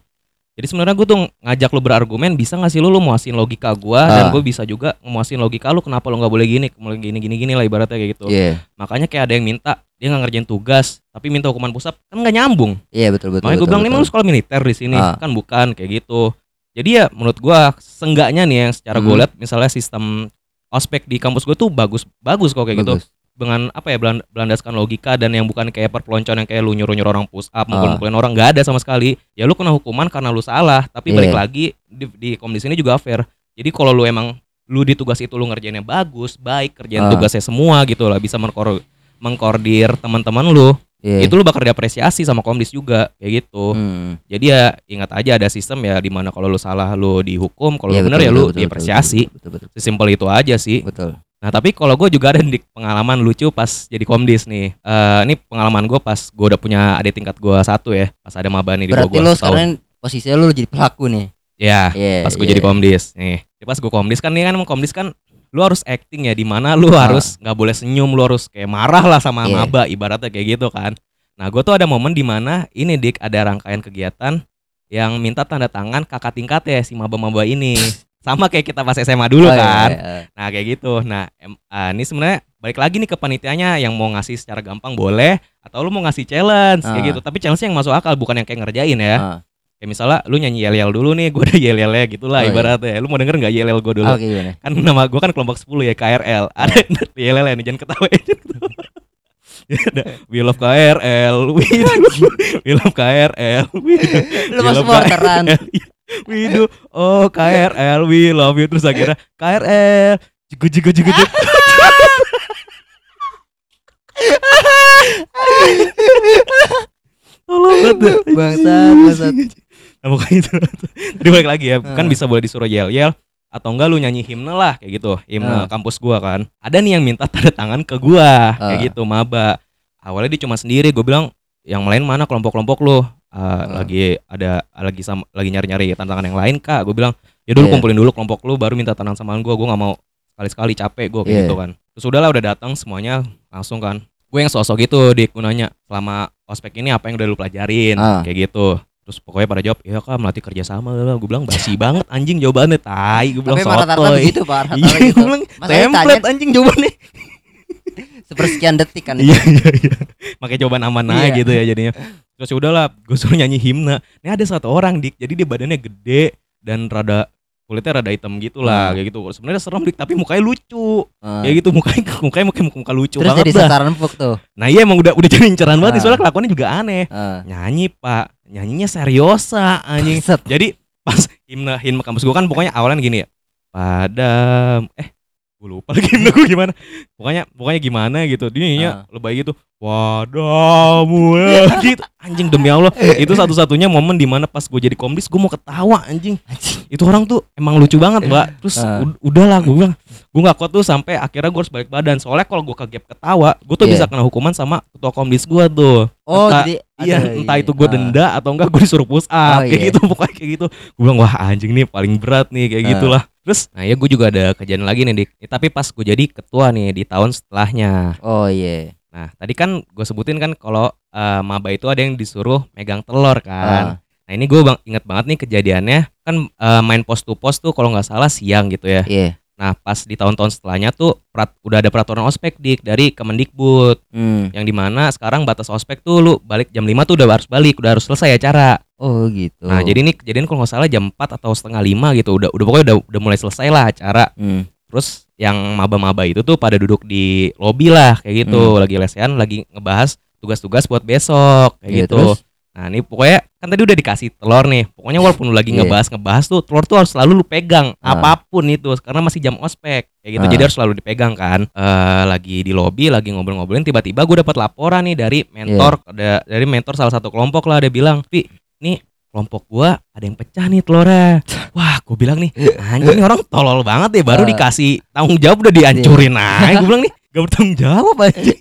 Jadi sebenarnya gue tuh ngajak lu berargumen bisa nggak sih lu lu muasin logika gue dan Ah. gue bisa juga muasin logika lu kenapa lu nggak boleh gini, boleh gini gini gini lah ibaratnya kayak gitu. iya Makanya kayak ada yang minta dia nggak ngerjain tugas tapi minta hukuman pusat kan nggak nyambung. iya betul betul Makanya gue bilang ini lu sekolah militer di sini Ah. kan bukan kayak gitu. Jadi ya menurut gua senggaknya nih yang secara gue Hmm. lihat misalnya sistem ospek di kampus gue tuh bagus bagus kok kayak gitu Bagus. Dengan apa ya belan- berlandaskan logika dan yang bukan kayak perpeloncoan yang kayak lu nyuruh nyuruh orang push up Ah. mukul-mukulin orang nggak ada sama sekali ya lu kena hukuman karena lu salah tapi Iya. balik lagi di, di komdis ini juga fair jadi kalau lu emang lu di tugas itu lu ngerjainnya bagus baik kerjain Ah. tugasnya semua gitu lah bisa mengkor mengkordir teman-teman lu Iya. itu lu bakal diapresiasi sama komdis juga kayak gitu Hmm. jadi ya ingat aja ada sistem ya di mana kalau lu salah lu dihukum kalau Iya, lu bener betul, ya betul, lu betul, diapresiasi sesimpel itu aja sih betul. Nah tapi kalau gue juga ada di pengalaman lucu pas jadi komdis nih. Eh ini pengalaman gue pas gue udah punya adik tingkat gue satu ya. Pas ada maba nih di berarti gue lu setahun. sekarang posisinya lu jadi pelaku nih Ya Iya, pas gue iya. jadi komdis nih. Jadi pas gue komdis kan nih kan emang komdis kan lu harus acting ya di mana lu Ah. harus nggak boleh senyum lu harus kayak marah lah sama Iya. maba ibaratnya kayak gitu kan. Nah gue tuh ada momen di mana ini dik ada rangkaian kegiatan yang minta tanda tangan kakak tingkat ya si maba-maba ini. Sama kayak kita pas SMA dulu Oh, iya, kan. iya. Nah kayak gitu. Nah em- ah, ini sebenarnya balik lagi nih ke panitianya yang mau ngasih secara gampang boleh atau lu mau ngasih challenge kayak Ah. gitu. Tapi challenge yang masuk akal bukan yang kayak ngerjain ya. Ah. Kayak misalnya lu nyanyi yel yel dulu nih, gue ada yel yelnya gitu lah Oh, iya. ibaratnya. Lu mau denger nggak yel yel gue dulu? Oke gimana? Kan nama gue kan kelompok 10 ya KRL. Ada yel yel nih jangan ketawa jangan ketawa. Ya we love KRL, we we love KRL, we Lu we love supporteran. We do, oh KRL, we love you terus akhirnya KRL, jigu jigu jigu jigu. Tolong banget. Bangsat, bangsat. Nah, pokoknya itu. Tadi balik lagi ya, kan Ah. bisa boleh disuruh yel-yel atau enggak lu nyanyi himne lah kayak gitu, himne Ah. kampus gua kan. Ada nih yang minta tanda tangan ke gua kayak Ah. gitu, maba. Awalnya dia cuma sendiri, gue bilang yang lain mana kelompok-kelompok lu? Ah, Ah. lagi ada lagi sama lagi nyari-nyari tantangan yang lain kak. Gue bilang ya dulu Iya. kumpulin dulu kelompok lu baru minta tantangan sama gue gue nggak mau sekali-sekali capek gue kayak Iya. gitu kan. Terus udahlah udah datang semuanya langsung kan. Gue yang sosok gitu dik gunanya selama ospek ini apa yang udah lu pelajarin? Ah. kayak gitu. Terus pokoknya pada jawab iya kak melatih kerja sama. Gue bilang basi banget anjing jawabannya tai. Gue bilang sotoy. begitu pak. Iya gitu. gue bilang template anjing jawabannya sepersekian detik kan iya iya iya. Makanya jawaban aman aja Iya. gitu ya jadinya. Terus ya udahlah gue suruh nyanyi himne. Ini ada satu orang dik. Jadi dia badannya gede dan rada kulitnya rada hitam gitu lah Hmm. kayak gitu. Sebenarnya serem dik tapi mukanya lucu. Ah. kayak gitu mukanya mukanya muka, muka lucu Terus banget jadi sasaran empuk tuh. nah iya emang udah udah jadi inceran banget Ah. soalnya kelakuannya juga aneh. Ah. nyanyi pak. Nyanyinya seriosa anjing. Jadi pas himne himne kampus gue kan pokoknya awalnya gini ya. Padam. Eh gue lupa lagi himne gue gimana pokoknya pokoknya gimana gitu dia nyanyinya Ah. lebay gitu ya gitu anjing demi allah itu satu-satunya momen di mana pas gue jadi komdis gue mau ketawa anjing Anjing. itu orang tuh emang lucu banget mbak terus Ah. ud- udahlah gue bilang gue nggak kuat tuh sampai akhirnya gue harus balik badan soalnya kalau gue kegap ketawa gue tuh Iya. bisa kena hukuman sama ketua komdis gue tuh Oh, Entah- jadi Iya, entah itu gue ah. denda atau enggak gue disuruh push up Oh, kayak iya. gitu pokoknya kayak gitu. Gue bilang wah anjing nih paling berat nih kayak Ah. gitulah. Terus, nah ya gue juga ada kejadian lagi nih dik. Ya, tapi pas gue jadi ketua nih di tahun setelahnya. Oh iya. Nah tadi kan gue sebutin kan kalau eh, maba itu ada yang disuruh megang telur kan. Ah. Nah ini gue bang inget banget nih kejadiannya kan eh, main post to post tuh kalau nggak salah siang gitu ya. Iya. Nah pas di tahun-tahun setelahnya tuh perat- udah ada peraturan ospek dik dari Kemendikbud Hmm. yang di mana sekarang batas ospek tuh lu balik jam 5 tuh udah harus balik udah harus selesai acara. Oh gitu. Nah jadi ini kejadian kalau nggak salah jam 4 atau setengah lima gitu udah udah pokoknya udah udah mulai selesai lah acara. Hmm. Terus yang maba-maba itu tuh pada duduk di lobi lah kayak gitu lagi lesehan lagi ngebahas tugas-tugas buat besok kayak Iya, gitu. terus? Nah ini pokoknya kan tadi udah dikasih telur nih. Pokoknya walaupun lu lagi Iya. ngebahas ngebahas tuh telur tuh harus selalu lu pegang Ah. apa pun itu karena masih jam ospek kayak gitu. Ah. Jadi harus selalu dipegang kan. Eh lagi di lobi lagi ngobrol-ngobrolin tiba-tiba gue dapat laporan nih dari mentor ada dari mentor salah satu kelompok lah dia bilang, "Vi, nih kelompok gua ada yang pecah nih telurnya." Wah, gue bilang nih, anjing nih orang tolol banget ya baru Ah. dikasih tanggung jawab udah dihancurin aja. Gue bilang nih Gak bertanggung jawab aja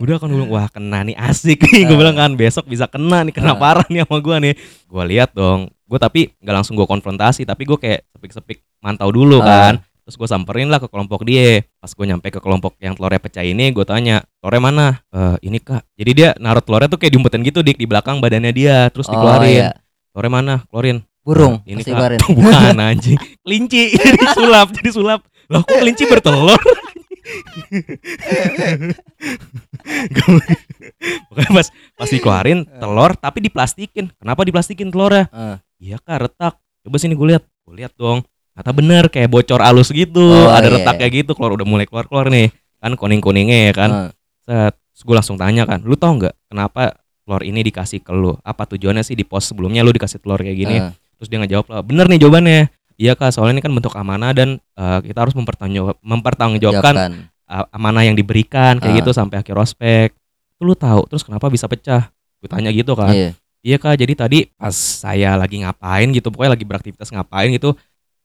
Udah kan bilang Wah kena nih asik nih Gue Ah. bilang kan Besok bisa kena nih Kena Ah. parah nih sama gue nih Gue lihat dong Gue tapi gak langsung gue konfrontasi Tapi gue kayak sepik-sepik mantau dulu kan Terus gue samperin lah ke kelompok dia Pas gue nyampe ke kelompok yang telurnya pecah ini Gue tanya Telurnya mana? "Eh, ini kak Jadi dia naruh telurnya tuh kayak diumpetin gitu dik Di belakang badannya dia Terus Oh, dikeluarin iya. Telurnya mana? Keluarin Burung. Nah, ini keluarin. Bukan anjing Kelinci Jadi sulap Jadi sulap Loh kok kelinci bertelur? Pokoknya pas pas dikeluarin telur tapi diplastikin. Kenapa diplastikin telurnya? Ah. Iya kak retak. Coba sini gue lihat. Gue lihat dong. Kata bener kayak bocor alus gitu. Oh, Ada iya. retak kayak gitu. Keluar udah mulai keluar keluar nih. Kan kuning kuningnya ya kan. Ah. Set. Terus gue langsung tanya kan. Lu tau nggak kenapa telur ini dikasih ke lu? Apa tujuannya sih di pos sebelumnya lu dikasih telur kayak gini? Ah. Terus dia ngejawab lah, bener nih jawabannya. Iya kak, soalnya ini kan bentuk amanah dan eh, kita harus mempertanggungjawab- mempertanggungjawabkan Jawabkan. a- amanah yang diberikan kayak Ah. gitu sampai akhir ospek. Lu tahu terus kenapa bisa pecah? Gue tanya gitu kan. Iya. Iya kak, jadi tadi pas saya lagi ngapain gitu, pokoknya lagi beraktivitas ngapain gitu,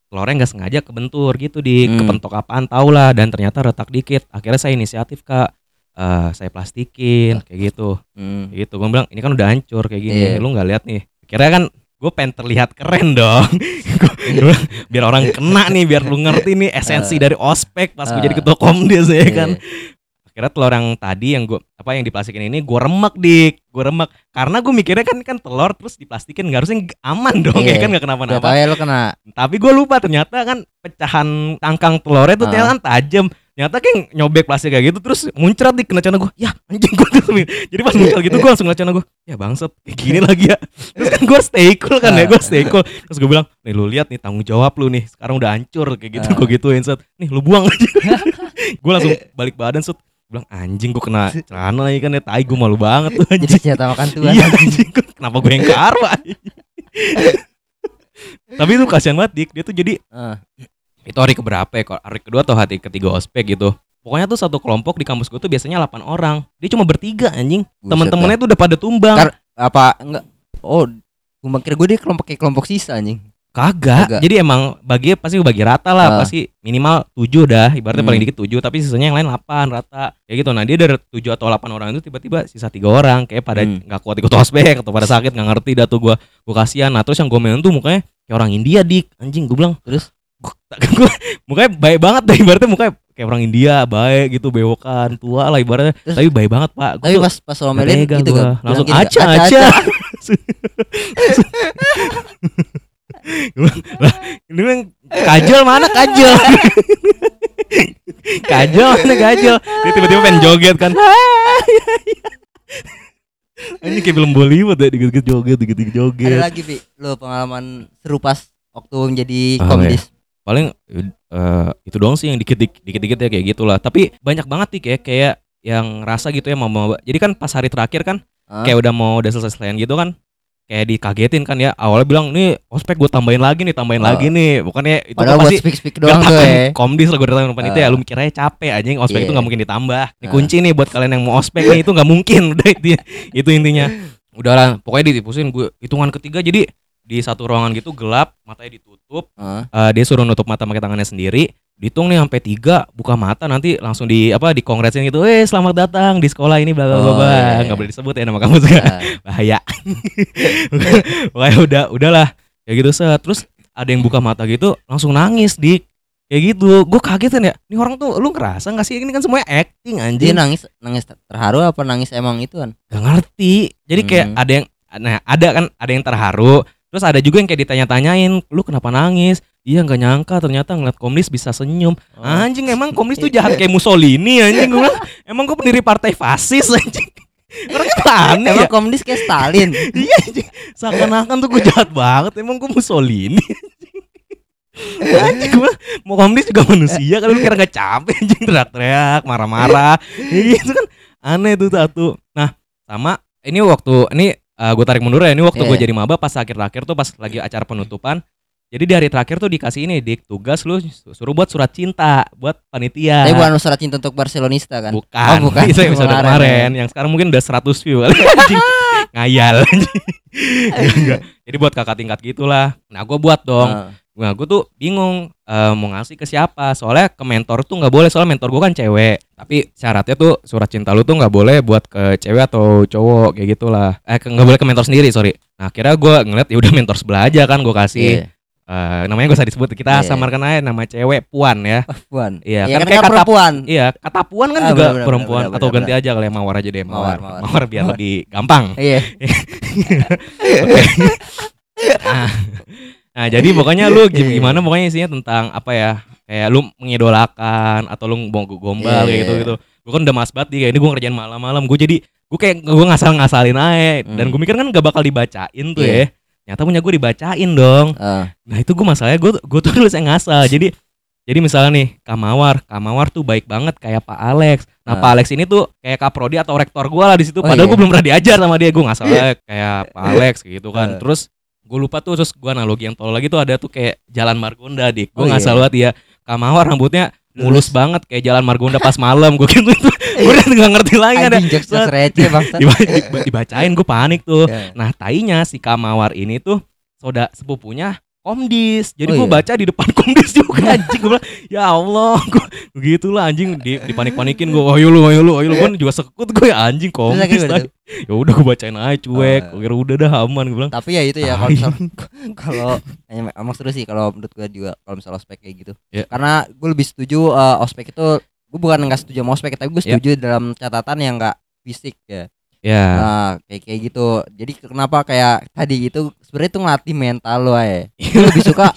telurnya nggak sengaja kebentur gitu di Hmm. kepentok apaan tau lah dan ternyata retak dikit. Akhirnya saya inisiatif kak, Eh saya plastikin kayak gitu, Hmm. kayak gitu. Gue bilang ini kan udah hancur kayak gini, Iya. lu nggak lihat nih. Kira kan gue pengen terlihat keren dong, bilang, biar orang kena nih, biar lu ngerti nih esensi dari ospek pas gue jadi Ah. ketua komdes ya kan Iya. akhirnya telur yang tadi yang gue apa yang diplastikin ini gue remek dik gue remek karena gue mikirnya kan kan telur terus diplastikin nggak harusnya aman dong Iya. ya kan nggak Gak kenapa-napa ya lo kena. tapi gue lupa ternyata kan pecahan tangkang telurnya tuh Ah. ternyata kan tajam ternyata kayak nyobek plastik kayak gitu terus muncrat di kena celana gue ya anjing gue tuh jadi pas muncrat gitu gue langsung ngeliat celana gue ya bangsat kayak gini lagi ya. Terus kan gue stay cool kan ya gue stay cool. Terus gue bilang nih lu lihat nih tanggung jawab lu nih. Sekarang udah hancur kayak gitu Ah. gue gituin set. Nih lu buang aja. Gue langsung balik badan set. Bilang anjing gue kena celana lagi kan ya. Tai gue malu banget tuh Jadi anjing senjata makan Tuhan. iya anjing kenapa gue yang anjing? tapi itu kasihan banget dik. Dia tuh jadi Ah. Itu hari keberapa ya hari kedua atau hari ketiga ospek gitu. Pokoknya tuh satu kelompok di kampus gue tuh biasanya 8 orang. Dia cuma bertiga anjing. Buset teman-temannya tuh udah pada tumbang. Kar- apa enggak? Oh, gue kira gue dia kelompok kayak kelompok sisa anjing. kagak. Kagak. jadi emang bagi pasti bagi rata lah. Ah. pasti minimal 7 dah. Ibaratnya Hmm. paling dikit 7 tapi sisanya yang lain 8 rata. Kayak gitu. Nah dia dari 7 atau 8 orang itu tiba-tiba sisa tiga orang. Kayak pada Hmm. nggak kuat ikut ospek atau pada sakit nggak ngerti dah tuh gua. Gua kasihan. Nah terus yang gue main tuh mukanya kayak orang India dik. Anjing gue bilang Terus? mukanya baik banget dah ibaratnya mukanya kayak orang India baik gitu bewokan tua lah ibaratnya. Terus? tapi baik banget pak. Gua Tapi pas pas lo nggak melin tega gitu gua. kan. langsung gini, aja aja lah ini yang kajol mana? Kajol. Kajol mana kajol? Dia tiba-tiba pengen joget kan. Ini kayak film Bollywood ya dikit-dikit joget dikit-dikit Ada joget. lagi Pi, lo pengalaman seru pas waktu menjadi Oh, komdis. Paling eh, itu doang sih yang dikit-dikit dikit-dikit ya kayak gitulah tapi banyak banget nih kayak kayak yang rasa gitu ya mau mau jadi kan pas hari terakhir kan Ah. kayak udah mau udah selesai selesaian gitu kan kayak dikagetin kan ya awalnya bilang nih ospek gue tambahin lagi nih tambahin Ah. lagi nih bukannya itu Padahal kan pasti speak speak doang gertakan ya. komdis lah gue datang depan itu ya lu mikirnya capek anjing ospek itu Iya. nggak mungkin ditambah ini Ah. kunci nih buat kalian yang mau ospek nih itu nggak mungkin udah itu itu intinya udahlah pokoknya ditipusin gue hitungan ketiga jadi di satu ruangan gitu gelap matanya ditutup. Ah. Eh, dia suruh nutup mata pakai tangannya sendiri. Dihitung nih sampai tiga buka mata nanti langsung di apa di kongresin gitu. Eh selamat datang di sekolah ini bla bla bla Oh, bla. iya. nggak boleh disebut ya nama kamu juga. Ah. bahaya. Pokoknya udah udahlah. Kayak gitu set. Terus ada yang buka mata gitu langsung nangis dik. Kayak gitu. Gue kaget kan ya ini orang tuh lu ngerasa nggak sih ini kan semuanya acting Dia anjing? nangis nangis terharu apa nangis emang itu kan? gak ngerti. Jadi kayak Hmm. ada yang nah ada kan ada yang terharu Terus ada juga yang kayak ditanya-tanyain, lu kenapa nangis? Iya nggak nyangka ternyata ngeliat komunis bisa senyum. Oh. Anjing emang komunis tuh jahat kayak Mussolini anjing gue. Emang gue pendiri partai fasis anjing. Orangnya tuh aneh Emang ya. komunis kayak Stalin. Iya anjing. Seakan-akan tuh gue jahat banget. Emang gue Mussolini. anjing gue mau komunis juga manusia kalau lu kira gak capek anjing teriak-teriak marah-marah Ya gitu kan aneh tuh satu nah sama ini waktu ini gue tarik mundur ya ini waktu gue Iya. jadi maba pas akhir-akhir tuh pas lagi acara penutupan jadi di hari terakhir tuh dikasih ini dik tugas lu suruh buat surat cinta buat panitia Tapi bukan surat cinta untuk Barcelonista kan? Bukan, Oh, bukan. itu episode Kemarin, kemarin, yang sekarang mungkin udah 100 view kali. Ngayal. Enggak. Jadi buat kakak tingkat gitulah. Nah, gue buat dong. Nah, gue tuh bingung eh, mau ngasih ke siapa. Soalnya ke mentor tuh nggak boleh, soalnya mentor gue kan cewek. Tapi syaratnya tuh surat cinta lu tuh nggak boleh buat ke cewek atau cowok kayak gitulah. Eh, nggak boleh ke mentor sendiri, sorry. Nah, akhirnya gue ngeliat ya udah mentor sebelah aja kan gue kasih. Iya. Eh, namanya gue usah disebut. Kita Iya. samarkan aja nama cewek Puan ya. Perempuan. Iya, Iya, kan kan kayak kata perempuan. Iya, kata puan kan Ah, juga benar, perempuan benar, atau benar, ganti aja kali ya mawar aja deh mawar. Mawar, Mawar, mawar. biar lebih gampang. Iya. nah, nah, jadi pokoknya lu Iya. gimana pokoknya isinya tentang apa ya? Kayak lu mengidolakan atau lu mau gombal Iya, kayak iya, gitu-gitu. Gue kan udah mas banget nih, kayak ini gue ngerjain malam-malam. Gue jadi gue kayak gue ngasal-ngasalin aja dan Hmm. gue mikir kan gak bakal dibacain tuh Iya. ya. Nyata punya gue dibacain dong. Ah. Nah itu gue masalahnya gue gue tuh nulis yang ngasal. Jadi jadi misalnya nih Kamawar, Kamawar tuh baik banget kayak Pak Alex. Nah Ah. Pak Alex ini tuh kayak kaprodi atau rektor gue lah di situ. Oh, Padahal iya. gue belum pernah diajar sama dia. Gue ngasal kayak Pak Alex gitu kan. Ah. Terus gue lupa tuh terus gue analogi yang tolol lagi tuh ada tuh kayak Jalan Margonda dik. Gue Oh, ngasal iya. banget ya. Kamawar rambutnya mulus banget kayak Jalan Margonda pas malam. Gue gitu tuh. Gue udah nggak ngerti lagi ada. Receh dibacain gue panik tuh. Ya. Nah tainya si Kamawar ini tuh soda sepupunya Komdis. Jadi Oh, gue iya? baca di depan Komdis juga anjing gue bilang ya Allah gue begitulah anjing di dipanik-panikin gue ayo lu ayo lu ayo lu gue juga sekut gue ya anjing Komdis lah. Ya udah gue bacain aja cuek. Oh. Gue kira udah dah aman gue bilang. Tapi ya itu ya kalau kalau em- emang seru sih kalau menurut gue juga kalau misal ospek kayak gitu. Iya. Karena gue lebih setuju eh, ospek itu gue bukan nggak setuju sama ospek tapi gue Iya. setuju dalam catatan yang enggak fisik ya. Ya. Nah, kayak kayak gitu. Jadi kenapa kayak tadi itu sebenarnya itu ngelatih mental lo ya. Gue lebih suka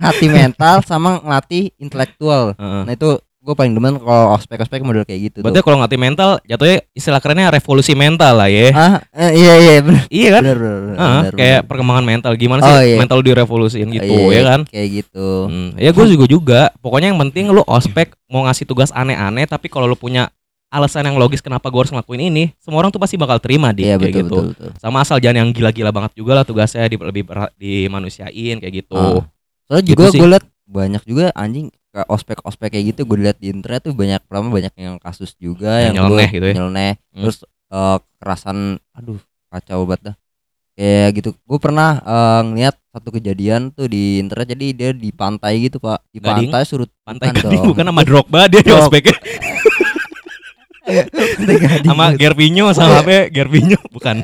ngelatih mental sama ngelatih intelektual. Heeh. Nah itu gue paling demen kalau ospek-ospek model kayak gitu. Berarti kalau ngerti mental jatuhnya istilah kerennya revolusi mental lah ya. Ah, eh, iya iya benar. Iya kan? Benar benar. benar, Heeh, benar, kayak benar. perkembangan mental gimana sih Oh, iya. mental direvolusiin gitu Iya, ya kan? Kayak gitu. Hmm, ya gue juga juga. Pokoknya yang penting lu ospek mau ngasih tugas aneh-aneh, tapi kalau lu punya alasan yang logis kenapa gue harus ngelakuin ini, semua orang tuh pasti bakal terima di Iya kayak betul gitu. betul betul. Sama asal jangan yang gila-gila banget juga lah tugasnya di, lebih berat dimanusiain kayak gitu. Ah. Soalnya Gitu juga gue liat banyak juga anjing ke ospek-ospek kayak gitu gue liat di internet tuh banyak pertama banyak yang kasus juga Yang yang, nyeleneh gitu ya. nyeleneh. Hmm. terus eh, kekerasan aduh kacau banget dah kayak gitu gue pernah eh, ngeliat satu kejadian tuh di internet jadi dia di pantai gitu pak di Gading? pantai surut Pantai bukan Gading dong. bukan sama Drogba dia di ospeknya. sama Gervinho sama apa? ya? Gervinho bukan.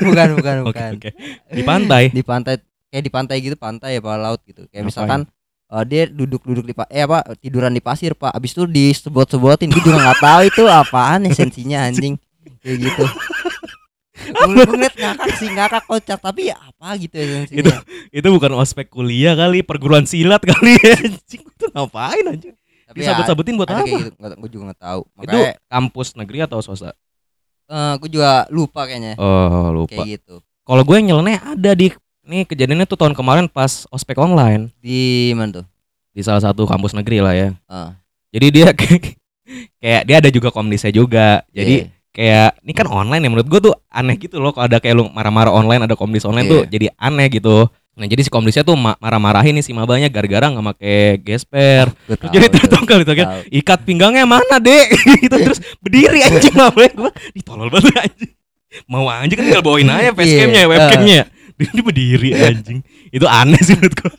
bukan bukan bukan oke. Di pantai. di pantai kayak di pantai gitu pantai ya pak laut gitu kayak Ngapain? misalkan eh, dia duduk-duduk di pa- eh apa tiduran di pasir pak abis itu disebot-sebotin gue juga nggak tahu itu apaan esensinya anjing kayak gitu gue ngeliat ngakak sih ngakak kocak tapi ya apa gitu esensinya Itu- Itu bukan ospek kuliah kali, perguruan silat kali ya. Anjing itu ngapain anjing? Tapi ya, Disabut-sabutin buat apa? gitu gue juga nggak tahu Itu kampus negeri atau swasta? gue juga lupa kayaknya Oh, lupa. kayak gitu Kalau gue yang nyeleneh ada di nih kejadiannya tuh tahun kemarin pas ospek online di mana tuh di salah satu kampus negeri lah ya. Ah. Jadi dia kayak, kayak dia ada juga komdisnya juga. Jadi Iya. kayak ini kan online ya menurut gue tuh aneh gitu loh kalau ada kayak lu marah-marah online ada komdis online Iya. tuh jadi aneh gitu. Nah jadi si komdisnya tuh ma- marah-marahin nih si mabanya gara-gara nggak pakai gesper. Terus tahu jadi kali itu kan ikat pinggangnya mana dek gitu terus berdiri anjing mabanya gue ditolol banget anjing. Mau aja kan tinggal bawain aja facecamnya Iya. webcamnya. Dia, dia berdiri anjing. Itu aneh sih menurut gue.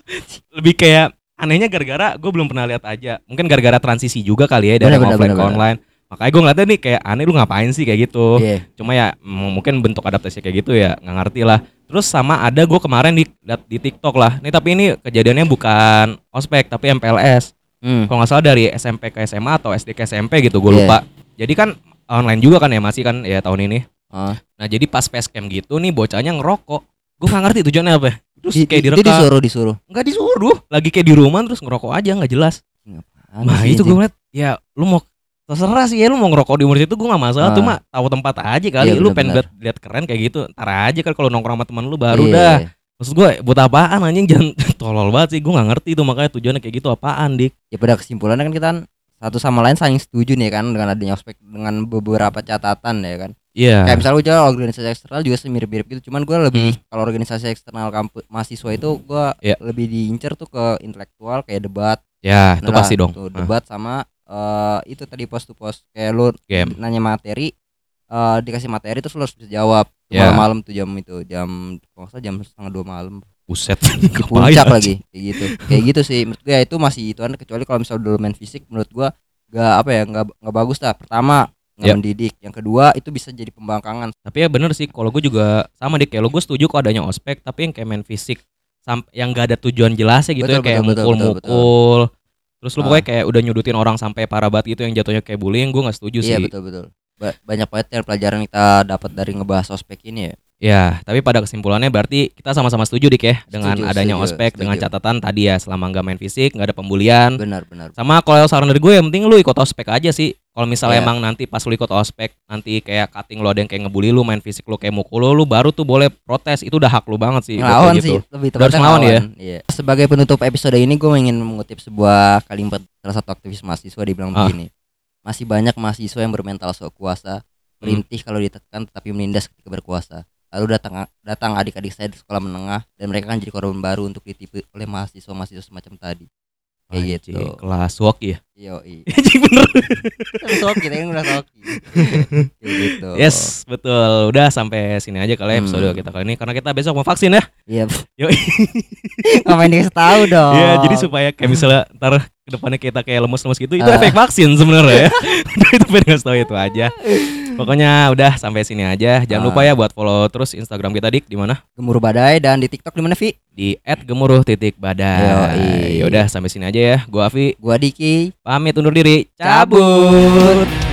Lebih kayak anehnya gara-gara gue belum pernah lihat aja. Mungkin gara-gara transisi juga kali ya dari Bener, offline bener, ke bener. online. Makanya gue ngeliatnya nih kayak aneh lu ngapain sih kayak gitu. Iya. Cuma ya mungkin bentuk adaptasi kayak gitu ya nggak ngerti lah. Terus sama ada gue kemarin di di TikTok lah. Nih tapi ini kejadiannya bukan ospek tapi MPLS. Hmm. Kalau nggak salah dari SMP ke SMA atau SD ke SMP gitu gue Iya. lupa. Jadi kan online juga kan ya masih kan ya tahun ini. Ah. Nah jadi pas facecam gitu nih bocahnya ngerokok. Gue nggak ngerti tujuannya apa. terus Di- kayak di- itu direkam disuruh disuruh. nggak disuruh lagi kayak di rumah terus ngerokok aja nggak jelas nah itu gue ngeliat ya lu mau terserah sih ya lu mau ngerokok di umur itu gue nggak masalah Ah. cuma tahu tempat aja kali Iya, lu pengen lihat lihat keren kayak gitu ntar aja kan kalau nongkrong sama teman lu baru Iya. dah maksud gue buat apaan anjing jangan tolol banget sih gue nggak ngerti tuh makanya tujuannya kayak gitu apaan dik Ya pada kesimpulannya kan kita kan satu sama lain saling setuju nih kan dengan adanya ospek dengan beberapa catatan ya kan. iya Kayak misalnya gue organisasi eksternal juga mirip-mirip gitu. Cuman gue lebih Hmm. kalau organisasi eksternal kampus mahasiswa itu gue Iya. lebih diincer tuh ke intelektual kayak debat. ya itu Nah, pasti dong tuh, Ah, debat sama eh, itu tadi post to post. Kayak lu game. nanya materi eh, dikasih materi terus lu harus bisa jawab. Ya. malam-malam tuh jam itu jam kalau jam setengah dua malam. Buset. Di puncak lagi kayak gitu. Kayak gitu sih. Menurut gue ya itu masih itu kecuali kalau misalnya dulu main fisik menurut gue gak apa ya nggak nggak bagus lah. Pertama nggak Ya. mendidik. Yang kedua itu bisa jadi pembangkangan. Tapi ya bener sih kalau gue juga sama dik kayak lo gue setuju kok adanya ospek tapi yang kayak main fisik sampai yang gak ada tujuan jelasnya gitu Betul, ya kayak betul, betul, mukul-mukul terus lu Ah. pokoknya kayak udah nyudutin orang sampai parah banget gitu yang jatuhnya kayak bullying gue nggak setuju iya sih. betul betul. Ba- banyak banget ya pelajaran yang kita dapat dari ngebahas ospek ini ya Ya, tapi pada kesimpulannya berarti kita sama-sama setuju dik ya dengan Setuju, adanya setuju, ospek setuju. dengan catatan tadi ya selama nggak main fisik nggak ada pembulian. benar benar Sama kalau saran dari gue yang penting lu ikut ospek aja sih. Kalau misalnya Iya. emang nanti pas lu ikut ospek nanti kayak cutting lu ada yang kayak ngebully lu main fisik lu kayak mukul lu, lu baru tuh boleh protes. Itu udah hak lu banget sih. ngelawan gitu. sih lebih harus tepatnya ngelawan ya? iya. sebagai penutup episode ini gue ingin mengutip sebuah kalimat salah satu aktivis mahasiswa dia bilang Ah. begini masih banyak mahasiswa yang bermental sok kuasa Hmm. merintih kalau ditekan tetapi menindas ketika berkuasa lalu datang datang adik-adik saya di sekolah menengah dan mereka kan jadi korban baru untuk ditipu oleh mahasiswa-mahasiswa semacam tadi kayak Anjing, gitu Kelas woki ya. yo i Anjing bener. soki kita kan udah Kayak gitu Yes, betul. Udah sampai sini aja kali ya episode Hmm. kita kali ini karena kita besok mau vaksin ya. iya Yoi. ngapain dikasih tahu dong Iya, jadi supaya kayak misalnya ntar ke depannya kita kayak lemes-lemes gitu, itu Ah. efek vaksin sebenarnya ya. Itu pengen ngasih tahu itu aja. Pokoknya udah sampai sini aja. Jangan lupa ya buat follow terus Instagram kita dik di mana? gemuruh badai dan di TikTok di mana Vi Di @gemuruh.badai. Yoi. Yaudah sampai sini aja ya. Gua Avi gua Diki pamit undur diri. Cabut.